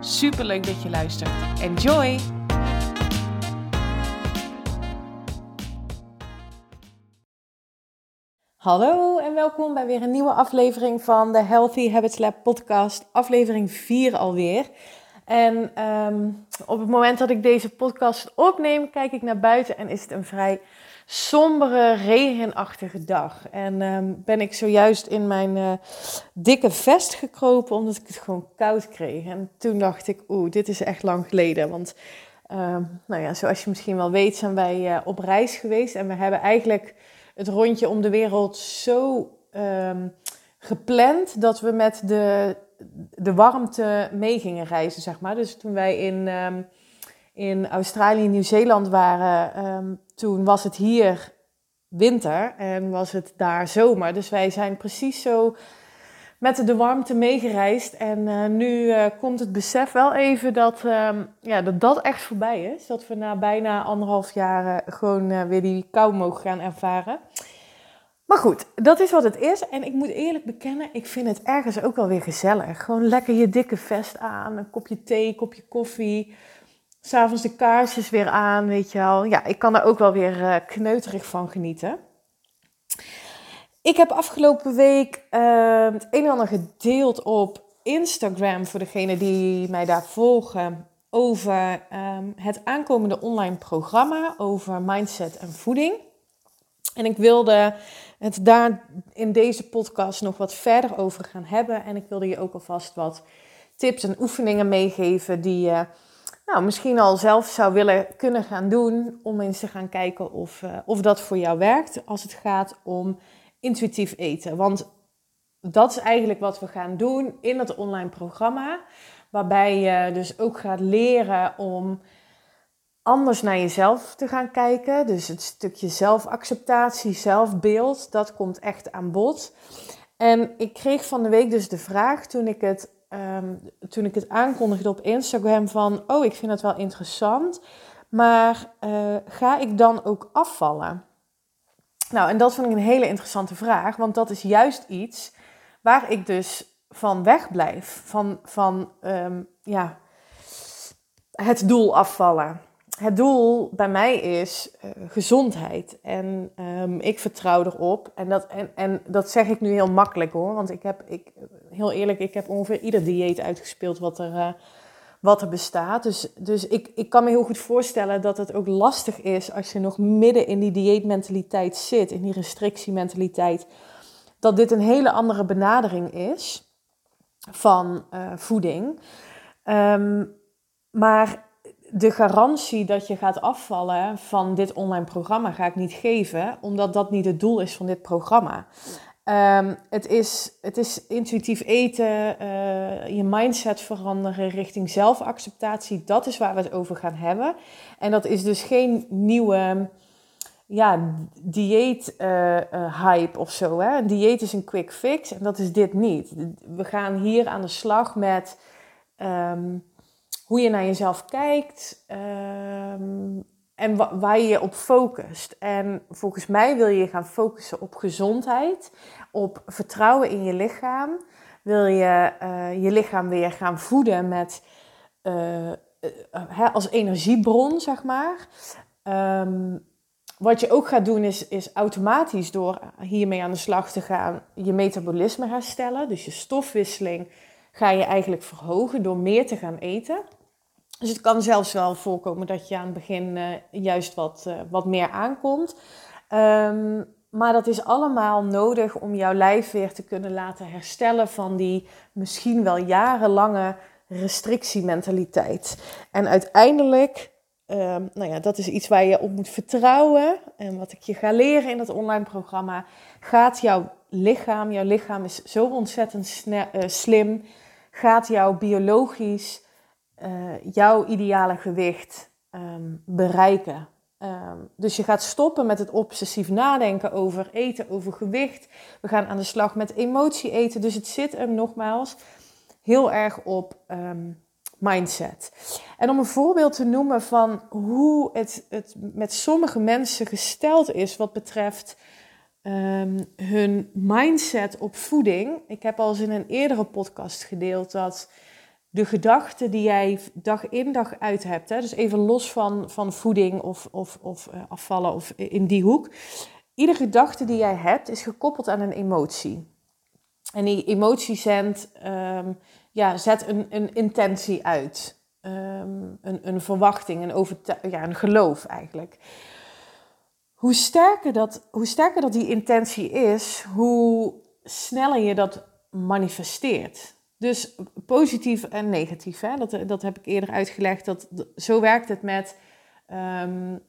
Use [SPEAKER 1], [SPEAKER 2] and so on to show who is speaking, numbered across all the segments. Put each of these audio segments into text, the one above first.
[SPEAKER 1] Super leuk dat je luistert. Enjoy! Hallo en welkom bij weer een nieuwe aflevering van de Healthy Habits Lab podcast, aflevering 4 alweer. En ehm, op het moment dat ik deze podcast opneem, kijk ik naar buiten en is het een vrij sombere, regenachtige dag. En um, ben ik zojuist in mijn uh, dikke vest gekropen omdat ik het gewoon koud kreeg. En toen dacht ik, oeh, dit is echt lang geleden. Want um, nou ja, zoals je misschien wel weet, zijn wij uh, op reis geweest. En we hebben eigenlijk het rondje om de wereld zo um, gepland dat we met de, de warmte mee gingen reizen, zeg maar. Dus toen wij in in Australië en Nieuw-Zeeland waren, um, toen was het hier winter en was het daar zomer. Dus wij zijn precies zo met de warmte meegereisd. En uh, nu uh, komt het besef wel even dat, um, ja, dat dat echt voorbij is. Dat we na bijna anderhalf jaar uh, gewoon weer die kou mogen gaan ervaren. Maar goed, dat is wat het is. En ik moet eerlijk bekennen, ik vind het ergens ook wel weer gezellig. Gewoon lekker je dikke vest aan, een kopje thee, een kopje koffie. S'avonds de kaarsjes weer aan, weet je wel. Ja, ik kan er ook wel weer uh, kneuterig van genieten. Ik heb afgelopen week uh, het een en ander gedeeld op Instagram voor degenen die mij daar volgen over um, het aankomende online programma over mindset en voeding. En ik wilde het daar in deze podcast nog wat verder over gaan hebben. En ik wilde je ook alvast wat tips en oefeningen meegeven die je nou, misschien al zelf zou willen kunnen gaan doen om eens te gaan kijken of, uh, of dat voor jou werkt als het gaat om intuïtief eten. Want dat is eigenlijk wat we gaan doen in het online programma, waarbij je dus ook gaat leren om anders naar jezelf te gaan kijken. Dus het stukje zelfacceptatie, zelfbeeld, dat komt echt aan bod. En ik kreeg van de week dus de vraag toen ik het um, toen ik het aankondigde op Instagram van, oh, ik vind het wel interessant, maar uh, ga ik dan ook afvallen? Nou, en dat vond ik een hele interessante vraag, want dat is juist iets waar ik dus van wegblijf, van, van um, ja, het doel afvallen het doel bij mij is uh, gezondheid. En um, ik vertrouw erop. En dat, en, en dat zeg ik nu heel makkelijk hoor. Want ik heb, ik, heel eerlijk, ik heb ongeveer ieder dieet uitgespeeld wat er, uh, wat er bestaat. Dus, dus ik, ik kan me heel goed voorstellen dat het ook lastig is als je nog midden in die dieetmentaliteit zit, in die restrictiementaliteit. Dat dit een hele andere benadering is van uh, voeding. Um, maar de garantie dat je gaat afvallen van dit online programma ga ik niet geven, omdat dat niet het doel is van dit programma. Um, het, is, het is intuïtief eten, uh, je mindset veranderen richting zelfacceptatie. Dat is waar we het over gaan hebben. En dat is dus geen nieuwe ja, dieet-hype uh, uh, of zo. Hè? Een dieet is een quick fix en dat is dit niet. We gaan hier aan de slag met um, hoe je naar jezelf kijkt um, en waar je je op focust. En volgens mij wil je gaan focussen op gezondheid, op vertrouwen in je lichaam. Wil je uh, je lichaam weer gaan voeden met, uh, uh, als energiebron, zeg maar. Um, wat je ook gaat doen is, is automatisch door hiermee aan de slag te gaan je metabolisme herstellen. Dus je stofwisseling ga je eigenlijk verhogen door meer te gaan eten. Dus het kan zelfs wel voorkomen dat je aan het begin uh, juist wat, uh, wat meer aankomt. Um, maar dat is allemaal nodig om jouw lijf weer te kunnen laten herstellen van die misschien wel jarenlange restrictiementaliteit. En uiteindelijk, um, nou ja, dat is iets waar je op moet vertrouwen. En wat ik je ga leren in dat online programma, gaat jouw lichaam, jouw lichaam is zo ontzettend uh, slim, gaat jouw biologisch uh, jouw ideale gewicht ehm, bereiken. Ehm, dus je gaat stoppen met het obsessief nadenken over eten, over gewicht. We gaan aan de slag met emotie eten. Dus het zit hem nogmaals heel erg op ehm, mindset. En om een voorbeeld te noemen van hoe het, het met sommige mensen gesteld is wat betreft hun mindset op voeding. Ik heb al eens in een eerdere podcast gedeeld dat de gedachten die jij dag in dag uit hebt, hè, dus even los van, van voeding of, of, of uh, afvallen of in die hoek. Iedere gedachte die jij hebt is gekoppeld aan een emotie. En die emotie zendt, um, ja, zet een, een intentie uit. Um, een, een verwachting, een, ja, een geloof eigenlijk. Hoe sterker, dat, hoe sterker dat die intentie is, hoe sneller je dat manifesteert. Dus positief en negatief. Hè? Dat, dat heb ik eerder uitgelegd. Dat, zo werkt het met um,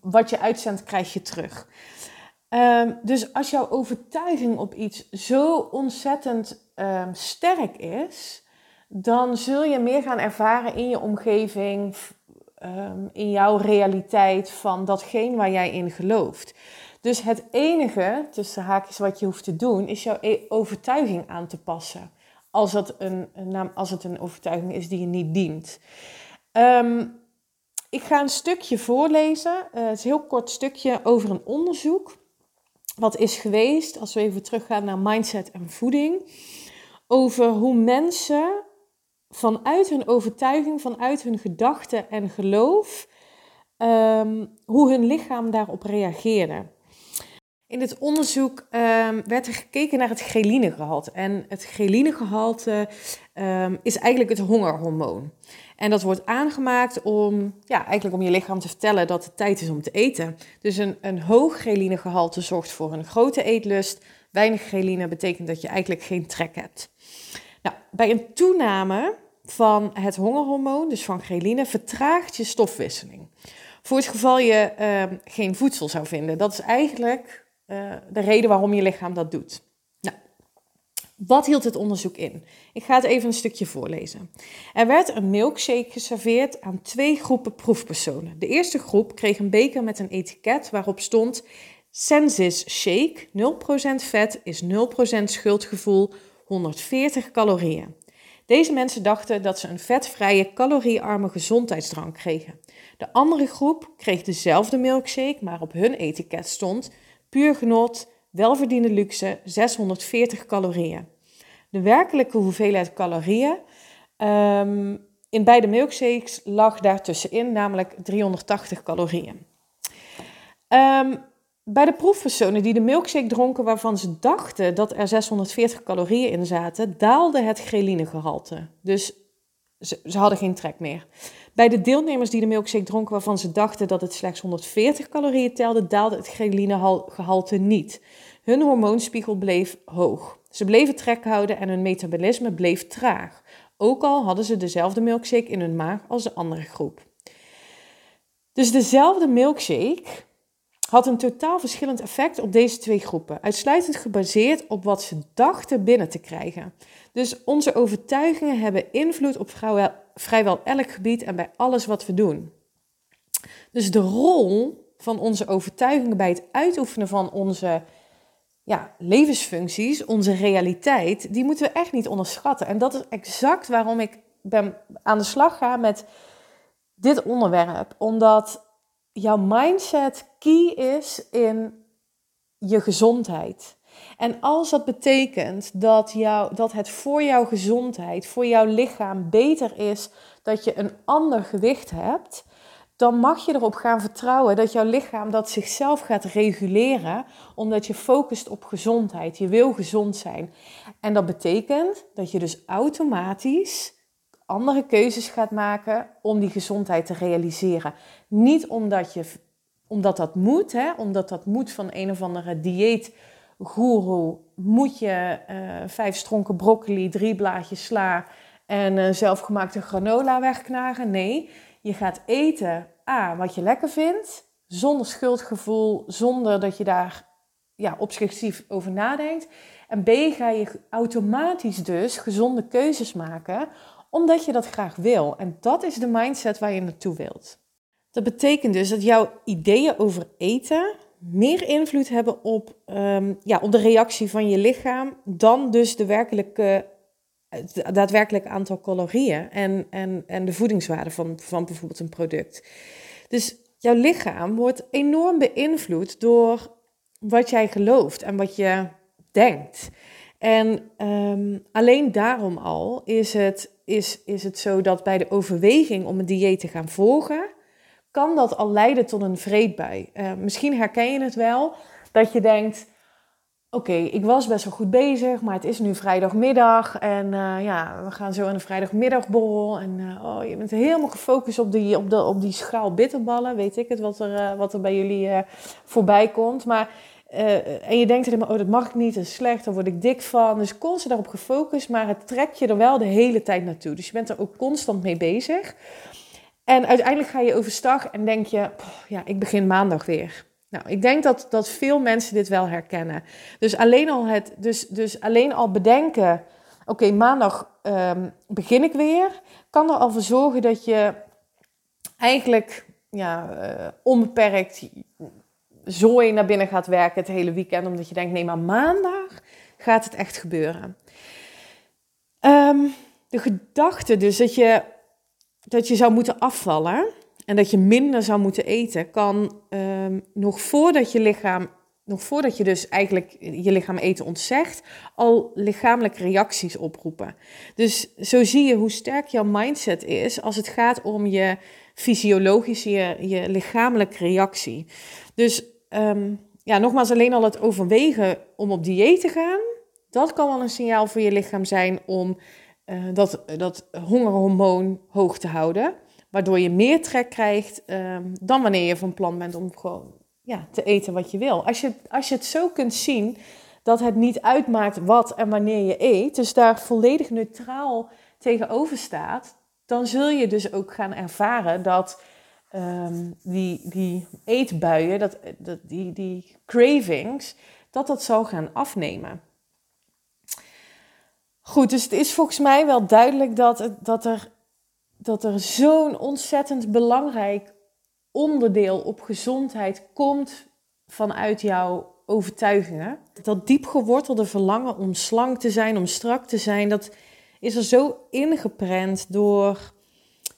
[SPEAKER 1] wat je uitzendt, krijg je terug. Um, dus als jouw overtuiging op iets zo ontzettend um, sterk is, dan zul je meer gaan ervaren in je omgeving, in jouw realiteit van datgene waar jij in gelooft. Dus het enige, tussen haakjes, wat je hoeft te doen, is jouw e-, overtuiging aan te passen als het een, als het een overtuiging is die je niet dient. Um, ik ga een stukje voorlezen. Uh, het is een heel kort stukje over een onderzoek. Wat is geweest, als we even teruggaan naar mindset en voeding. Over hoe mensen vanuit hun overtuiging, vanuit hun gedachten en geloof, um, hoe hun lichaam daarop reageerde. In dit onderzoek um, werd er gekeken naar het ghelinegehalte. En het ghelinegehalte um, is eigenlijk het hongerhormoon. En dat wordt aangemaakt om, ja, eigenlijk om je lichaam te vertellen dat het tijd is om te eten. Dus een, een hoog ghelinegehalte zorgt voor een grote eetlust. Weinig gheliene betekent dat je eigenlijk geen trek hebt. Nou, bij een toename van het hongerhormoon, dus van gheliene, vertraagt je stofwisseling. Voor het geval je uh, geen voedsel zou vinden. Dat is eigenlijk uh, de reden waarom je lichaam dat doet. Nou, wat hield het onderzoek in? Ik ga het even een stukje voorlezen. Er werd een milkshake geserveerd aan twee groepen proefpersonen. De eerste groep kreeg een beker met een etiket waarop stond Sensis Shake, 0% vet is 0% schuldgevoel, 140 calorieën. Deze mensen dachten dat ze een vetvrije, caloriearme gezondheidsdrank kregen. De andere groep kreeg dezelfde milkshake, maar op hun etiket stond Puur genot, welverdiende luxe, 640 calorieën. De werkelijke hoeveelheid calorieën um, in beide milkshakes lag daartussenin, namelijk 380 calorieën. Um, bij de proefpersonen die de milkshake dronken waarvan ze dachten dat er 640 calorieën in zaten, daalde het ghelinegehalte. Dus ze, ze hadden geen trek meer. Bij de deelnemers die de milkshake dronken waarvan ze dachten dat het slechts 140 calorieën telde, daalde het ghelinegehalte niet. Hun hormoonspiegel bleef hoog. Ze bleven trek houden en hun metabolisme bleef traag. Ook al hadden ze dezelfde milkshake in hun maag als de andere groep. Dus dezelfde milkshake had een totaal verschillend effect op deze twee groepen, uitsluitend gebaseerd op wat ze dachten binnen te krijgen. Dus onze overtuigingen hebben invloed op vrijwel elk gebied en bij alles wat we doen. Dus de rol van onze overtuigingen bij het uitoefenen van onze ja, levensfuncties, onze realiteit, die moeten we echt niet onderschatten. En dat is exact waarom ik ben aan de slag ga met dit onderwerp. Omdat jouw mindset key is in je gezondheid. En als dat betekent dat, jou, dat het voor jouw gezondheid, voor jouw lichaam beter is dat je een ander gewicht hebt, dan mag je erop gaan vertrouwen dat jouw lichaam dat zichzelf gaat reguleren, omdat je focust op gezondheid. Je wil gezond zijn. En dat betekent dat je dus automatisch andere keuzes gaat maken om die gezondheid te realiseren. Niet omdat, je, omdat dat moet, hè, omdat dat moet van een of andere dieet guru moet je uh, vijf stronken broccoli, drie blaadjes sla en uh, zelfgemaakte granola wegknagen. Nee, je gaat eten A, wat je lekker vindt, zonder schuldgevoel, zonder dat je daar ja, obsessief over nadenkt. En B, ga je automatisch dus gezonde keuzes maken, omdat je dat graag wil. En dat is de mindset waar je naartoe wilt. Dat betekent dus dat jouw ideeën over eten meer invloed hebben op, um, ja, op de reactie van je lichaam dan dus de werkelijke, het daadwerkelijk aantal calorieën en, en, en de voedingswaarde van, van bijvoorbeeld een product. Dus jouw lichaam wordt enorm beïnvloed door wat jij gelooft en wat je denkt. En um, alleen daarom al is het, is, is het zo dat bij de overweging om een dieet te gaan volgen, kan dat al leiden tot een vreedbui. Uh, misschien herken je het wel, dat je denkt, oké, ik was best wel goed bezig, maar het is nu vrijdagmiddag en uh, ja, we gaan zo aan een vrijdagmiddagborrel en uh, oh, je bent helemaal gefocust op die, op, de, op die schaal bitterballen, weet ik het, wat er, wat er bij jullie voorbij komt. Maar en je denkt er helemaal, oh dat mag ik niet, dat is slecht, daar word ik dik van. Dus constant daarop gefocust, maar het trekt je er wel de hele tijd naartoe. Dus je bent er ook constant mee bezig. En uiteindelijk ga je overstag en denk je, ja, ik begin maandag weer. Nou, ik denk dat, dat veel mensen dit wel herkennen. Dus alleen al, het, dus, dus alleen al bedenken, oké, maandag um, begin ik weer, kan er al voor zorgen dat je eigenlijk ja, uh, onbeperkt zooi naar binnen gaat werken het hele weekend, omdat je denkt, nee, maar maandag gaat het echt gebeuren. Um, de gedachte dus dat je, dat je zou moeten afvallen en dat je minder zou moeten eten, kan um, nog voordat je lichaam, nog voordat je dus eigenlijk je lichaam eten ontzegt, al lichamelijke reacties oproepen. Dus zo zie je hoe sterk jouw mindset is als het gaat om je fysiologische, je, je lichamelijke reactie. Dus um, ja, nogmaals, alleen al het overwegen om op dieet te gaan, dat kan wel een signaal voor je lichaam zijn om uh, dat, dat hongerhormoon hoog te houden. Waardoor je meer trek krijgt um, dan wanneer je van plan bent om gewoon ja, te eten wat je wil. Als je, als je het zo kunt zien dat het niet uitmaakt wat en wanneer je eet, dus daar volledig neutraal tegenover staat, dan zul je dus ook gaan ervaren dat um, die, die eetbuien, dat, dat, die, die cravings, dat dat zal gaan afnemen. Goed, dus het is volgens mij wel duidelijk dat, dat er, dat er zo'n ontzettend belangrijk onderdeel op gezondheid komt vanuit jouw overtuigingen. Dat diep gewortelde verlangen om slank te zijn, om strak te zijn, dat is er zo ingeprent door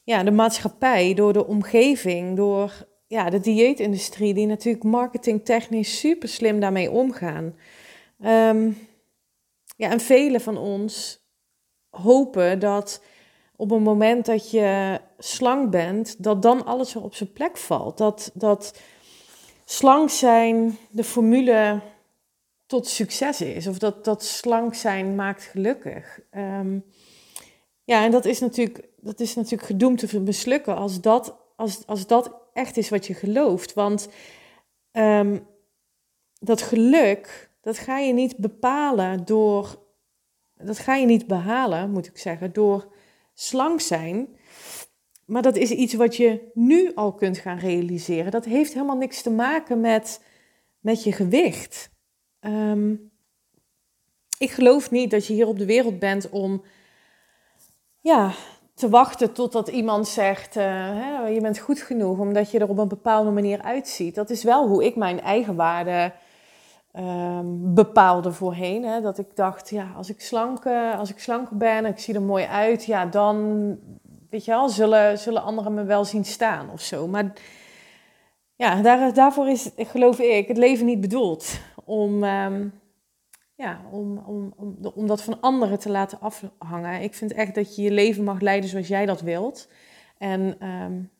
[SPEAKER 1] ja, de maatschappij, door de omgeving, door ja, de dieetindustrie, die natuurlijk marketingtechnisch super slim daarmee omgaan. Um, ja, en velen van ons hopen dat op een moment dat je slank bent, dat dan alles weer op zijn plek valt. Dat, dat slank zijn de formule tot succes is. Of dat, dat slank zijn maakt gelukkig. Um, ja, en dat is natuurlijk, dat is natuurlijk gedoemd te mislukken als dat, als, als dat echt is wat je gelooft. Want um, dat geluk, dat ga je niet bepalen door, dat ga je niet behalen, moet ik zeggen, door slank zijn. Maar dat is iets wat je nu al kunt gaan realiseren. Dat heeft helemaal niks te maken met, met je gewicht. Um, ik geloof niet dat je hier op de wereld bent om ja, te wachten totdat iemand zegt, uh, hè, je bent goed genoeg omdat je er op een bepaalde manier uitziet. Dat is wel hoe ik mijn eigen waarde um, bepaalde voorheen. Hè. Dat ik dacht, ja, als ik, slank, als ik slank ben, ik zie er mooi uit, ja, dan, weet je wel, zullen, zullen anderen me wel zien staan of zo. Maar ja, daar, daarvoor is, geloof ik, het leven niet bedoeld om... Um, ja, om, om, om, om dat van anderen te laten afhangen. Ik vind echt dat je je leven mag leiden zoals jij dat wilt. En um,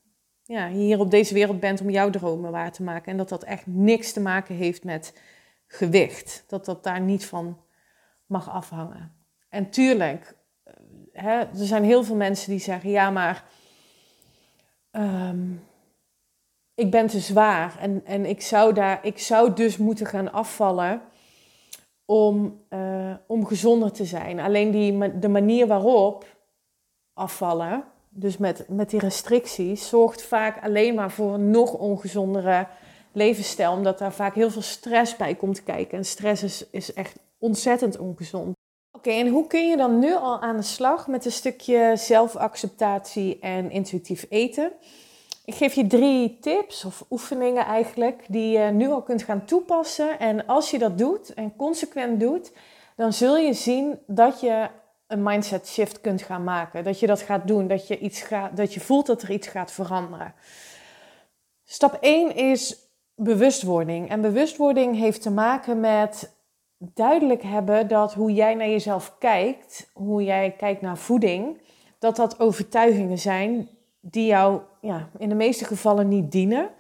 [SPEAKER 1] ja, hier op deze wereld bent om jouw dromen waar te maken. En dat dat echt niks te maken heeft met gewicht. Dat dat daar niet van mag afhangen. En tuurlijk, eh, hè, er zijn heel veel mensen die zeggen: ja, maar um, ik ben te zwaar en, en ik, zou daar, ik zou dus moeten gaan afvallen om, uh, om gezonder te zijn. Alleen die, de manier waarop afvallen, dus met, met die restricties, zorgt vaak alleen maar voor een nog ongezondere levensstijl. Omdat daar vaak heel veel stress bij komt kijken. En stress is, is echt ontzettend ongezond. Oké, en hoe kun je dan nu al aan de slag met een stukje zelfacceptatie en intuïtief eten? Ik geef je drie tips of oefeningen eigenlijk die je nu al kunt gaan toepassen. En als je dat doet en consequent doet, dan zul je zien dat je een mindset shift kunt gaan maken. Dat je dat gaat doen, dat je, iets gaat, dat je voelt dat er iets gaat veranderen. Stap 1 is bewustwording. En bewustwording heeft te maken met duidelijk hebben dat hoe jij naar jezelf kijkt, hoe jij kijkt naar voeding, dat dat overtuigingen zijn die jou ja, in de meeste gevallen niet dienen.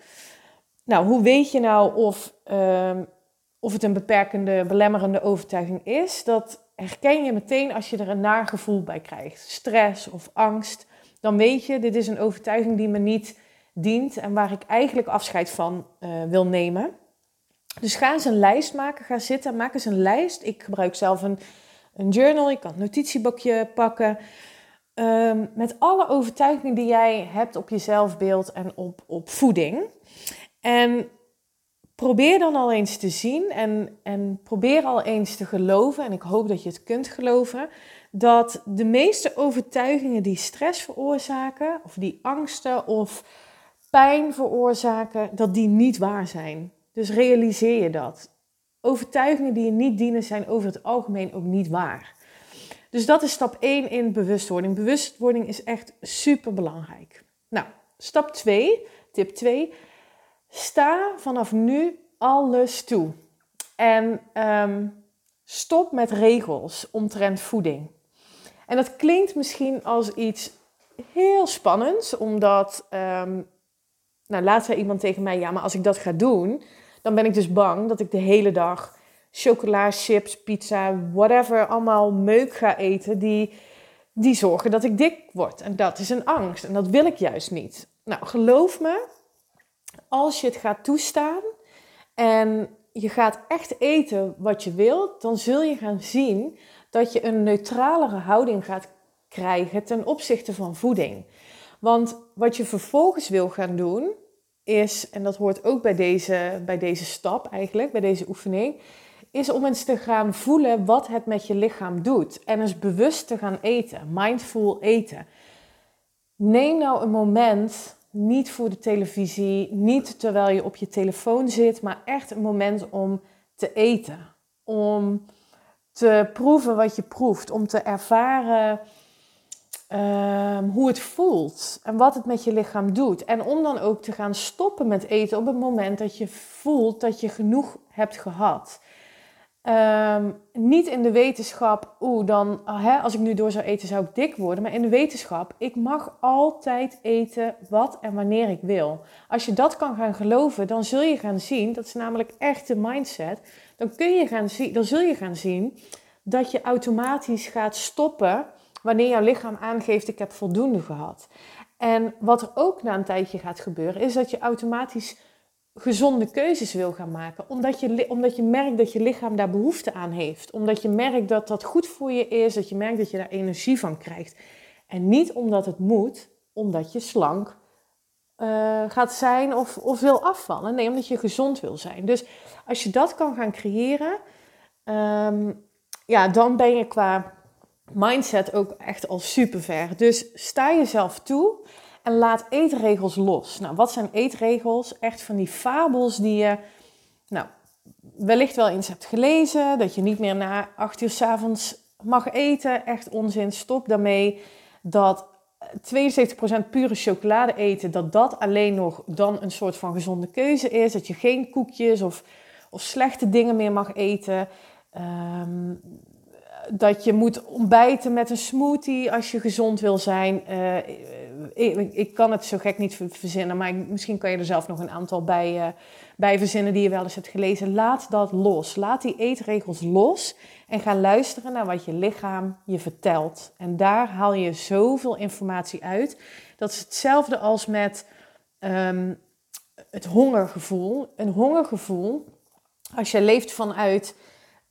[SPEAKER 1] Nou, hoe weet je nou of, ehm, of het een beperkende, belemmerende overtuiging is? Dat herken je meteen als je er een naar gevoel bij krijgt. Stress of angst. Dan weet je, dit is een overtuiging die me niet dient en waar ik eigenlijk afscheid van uh, wil nemen. Dus ga eens een lijst maken. Ga zitten, maak eens een lijst. Ik gebruik zelf een, een journal. Je kan een notitieboekje pakken. Um, met alle overtuigingen die jij hebt op je zelfbeeld en op, op voeding. En probeer dan al eens te zien en, en probeer al eens te geloven, en ik hoop dat je het kunt geloven, dat de meeste overtuigingen die stress veroorzaken, of die angsten of pijn veroorzaken, dat die niet waar zijn. Dus realiseer je dat. Overtuigingen die je niet dienen zijn over het algemeen ook niet waar. Dus dat is stap 1 in bewustwording. Bewustwording is echt super belangrijk. Nou, stap 2, tip 2. Sta vanaf nu alles toe. En um, stop met regels omtrent voeding. En dat klinkt misschien als iets heel spannends, omdat, um, nou laat zei iemand tegen mij, ja, maar als ik dat ga doen, dan ben ik dus bang dat ik de hele dag chocola, chips, pizza, whatever, allemaal meuk ga eten die, die zorgen dat ik dik word. En dat is een angst en dat wil ik juist niet. Nou, geloof me, als je het gaat toestaan en je gaat echt eten wat je wilt, dan zul je gaan zien dat je een neutralere houding gaat krijgen ten opzichte van voeding. Want wat je vervolgens wil gaan doen, is, en dat hoort ook bij deze, bij deze stap eigenlijk, bij deze oefening, is om eens te gaan voelen wat het met je lichaam doet. En eens bewust te gaan eten, mindful eten. Neem nou een moment, niet voor de televisie, niet terwijl je op je telefoon zit, maar echt een moment om te eten. Om te proeven wat je proeft, om te ervaren um, hoe het voelt en wat het met je lichaam doet. En om dan ook te gaan stoppen met eten op het moment dat je voelt dat je genoeg hebt gehad. Um, niet in de wetenschap, oeh, dan, als ik nu door zou eten zou ik dik worden. Maar in de wetenschap, ik mag altijd eten wat en wanneer ik wil. Als je dat kan gaan geloven, dan zul je gaan zien, dat is namelijk echt de mindset. Dan, kun je gaan zien, dan zul je gaan zien dat je automatisch gaat stoppen wanneer jouw lichaam aangeeft ik heb voldoende gehad. En wat er ook na een tijdje gaat gebeuren, is dat je automatisch gezonde keuzes wil gaan maken. Omdat je, omdat je merkt dat je lichaam daar behoefte aan heeft. Omdat je merkt dat dat goed voor je is. Dat je merkt dat je daar energie van krijgt. En niet omdat het moet, omdat je slank uh, gaat zijn of, of wil afvallen. Nee, omdat je gezond wil zijn. Dus als je dat kan gaan creëren, um, ja, dan ben je qua mindset ook echt al super ver. Dus sta jezelf toe en laat eetregels los. Nou, wat zijn eetregels? Echt van die fabels die je nou, wellicht wel eens hebt gelezen. Dat je niet meer na acht uur s avonds mag eten. Echt onzin. Stop daarmee. Dat 72% pure chocolade eten, dat dat alleen nog dan een soort van gezonde keuze is. Dat je geen koekjes of, of slechte dingen meer mag eten. Um, dat je moet ontbijten met een smoothie als je gezond wil zijn. Uh, ik, kan het zo gek niet verzinnen, maar misschien kan je er zelf nog een aantal bij, uh, bij verzinnen die je wel eens hebt gelezen. Laat dat los. Laat die eetregels los en ga luisteren naar wat je lichaam je vertelt. En daar haal je zoveel informatie uit. Dat is hetzelfde als met um, het hongergevoel. Een hongergevoel, als je leeft vanuit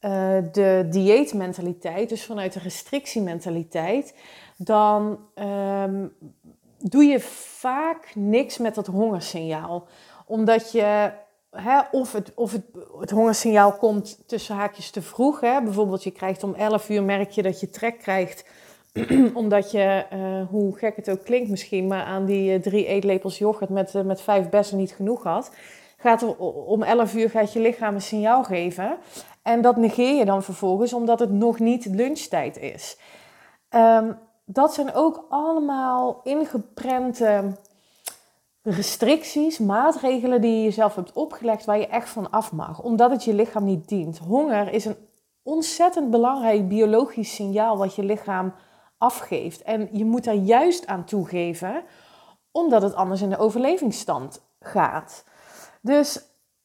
[SPEAKER 1] uh, de dieetmentaliteit, dus vanuit de restrictiementaliteit, dan um, doe je vaak niks met dat hongersignaal. Omdat je hè, of, het, of het, hongersignaal komt tussen haakjes te vroeg. Hè. Bijvoorbeeld je krijgt om 11 uur, merk je dat je trek krijgt omdat je, uh, hoe gek het ook klinkt misschien, maar aan die uh, drie eetlepels yoghurt met, met vijf bessen niet genoeg had. Gaat er, om 11 uur gaat je lichaam een signaal geven. En dat negeer je dan vervolgens omdat het nog niet lunchtijd is. Um, dat zijn ook allemaal ingeprente restricties, maatregelen die je jezelf hebt opgelegd waar je echt van af mag, omdat het je lichaam niet dient. Honger is een ontzettend belangrijk biologisch signaal wat je lichaam afgeeft. En je moet daar juist aan toegeven, omdat het anders in de overlevingsstand gaat. Dus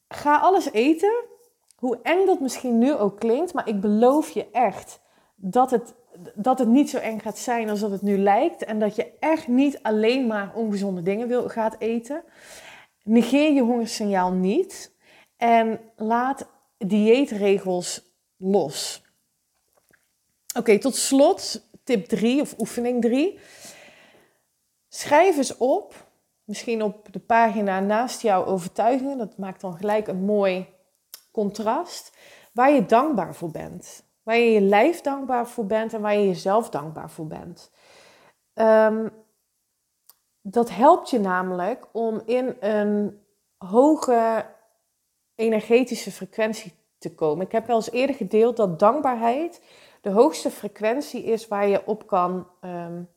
[SPEAKER 1] ga alles eten, hoe eng dat misschien nu ook klinkt, maar ik beloof je echt dat het, dat het niet zo eng gaat zijn als dat het nu lijkt. En dat je echt niet alleen maar ongezonde dingen wil, gaat eten. Negeer je hongersignaal niet en laat dieetregels los. Oké, tot slot tip 3 of oefening 3. Schrijf eens op, misschien op de pagina naast jouw overtuigingen, dat maakt dan gelijk een mooi contrast, waar je dankbaar voor bent. Waar je je lijf dankbaar voor bent en waar je jezelf dankbaar voor bent. Um, dat helpt je namelijk om in een hoge energetische frequentie te komen. Ik heb wel eens eerder gedeeld dat dankbaarheid de hoogste frequentie is waar je op kan um,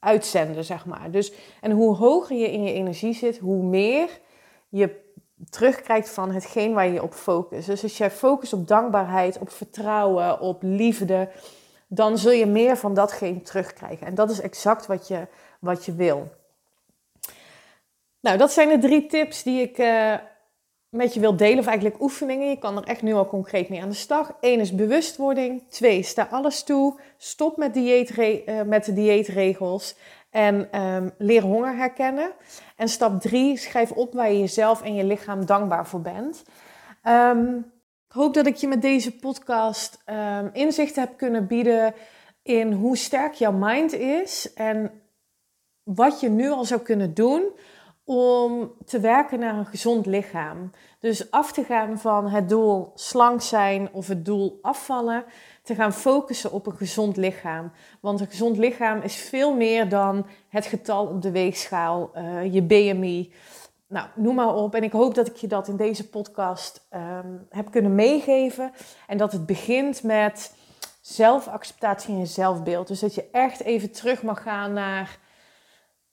[SPEAKER 1] uitzenden, zeg maar. Dus, en hoe hoger je in je energie zit, hoe meer je terugkrijgt van hetgeen waar je op focust. Dus als jij focust op dankbaarheid, op vertrouwen, op liefde, dan zul je meer van datgene terugkrijgen. En dat is exact wat je, wat je wil. Nou, dat zijn de drie tips die ik uh, met je wil delen, of eigenlijk oefeningen. Je kan er echt nu al concreet mee aan de slag. Eén is bewustwording. Twee, sta alles toe. Stop met, dieetre uh, met de dieetregels. En um, leer honger herkennen. En stap drie, schrijf op waar je jezelf en je lichaam dankbaar voor bent. Um, ik hoop dat ik je met deze podcast um, inzicht heb kunnen bieden in hoe sterk jouw mind is. En wat je nu al zou kunnen doen om te werken naar een gezond lichaam. Dus af te gaan van het doel slank zijn of het doel afvallen, te gaan focussen op een gezond lichaam. Want een gezond lichaam is veel meer dan het getal op de weegschaal, uh, je BMI. Nou, noem maar op. En ik hoop dat ik je dat in deze podcast um, heb kunnen meegeven. En dat het begint met zelfacceptatie en zelfbeeld. Dus dat je echt even terug mag gaan naar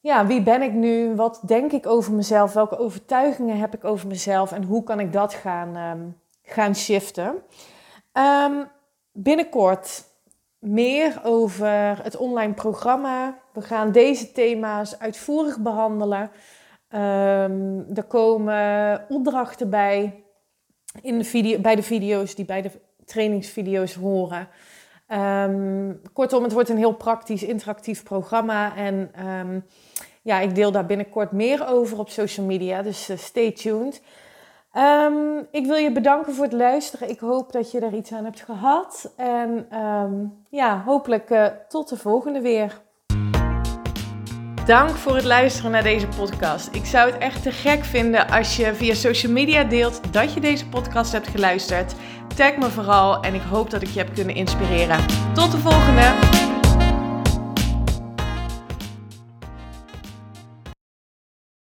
[SPEAKER 1] ja, wie ben ik nu? Wat denk ik over mezelf? Welke overtuigingen heb ik over mezelf? En hoe kan ik dat gaan, um, gaan shiften? Um, binnenkort meer over het online programma. We gaan deze thema's uitvoerig behandelen. Um, er komen opdrachten bij in de video, bij de video's die bij de trainingsvideo's horen. Um, kortom, het wordt een heel praktisch, interactief programma. En um, ja, ik deel daar binnenkort meer over op social media. Dus uh, stay tuned. Um, ik wil je bedanken voor het luisteren. Ik hoop dat je er iets aan hebt gehad. En ja, hopelijk uh, tot de volgende weer. Dank voor het luisteren naar deze podcast. Ik zou het echt te gek vinden als je via social media deelt dat je deze podcast hebt geluisterd. Tag me vooral en ik hoop dat ik je heb kunnen inspireren. Tot de volgende!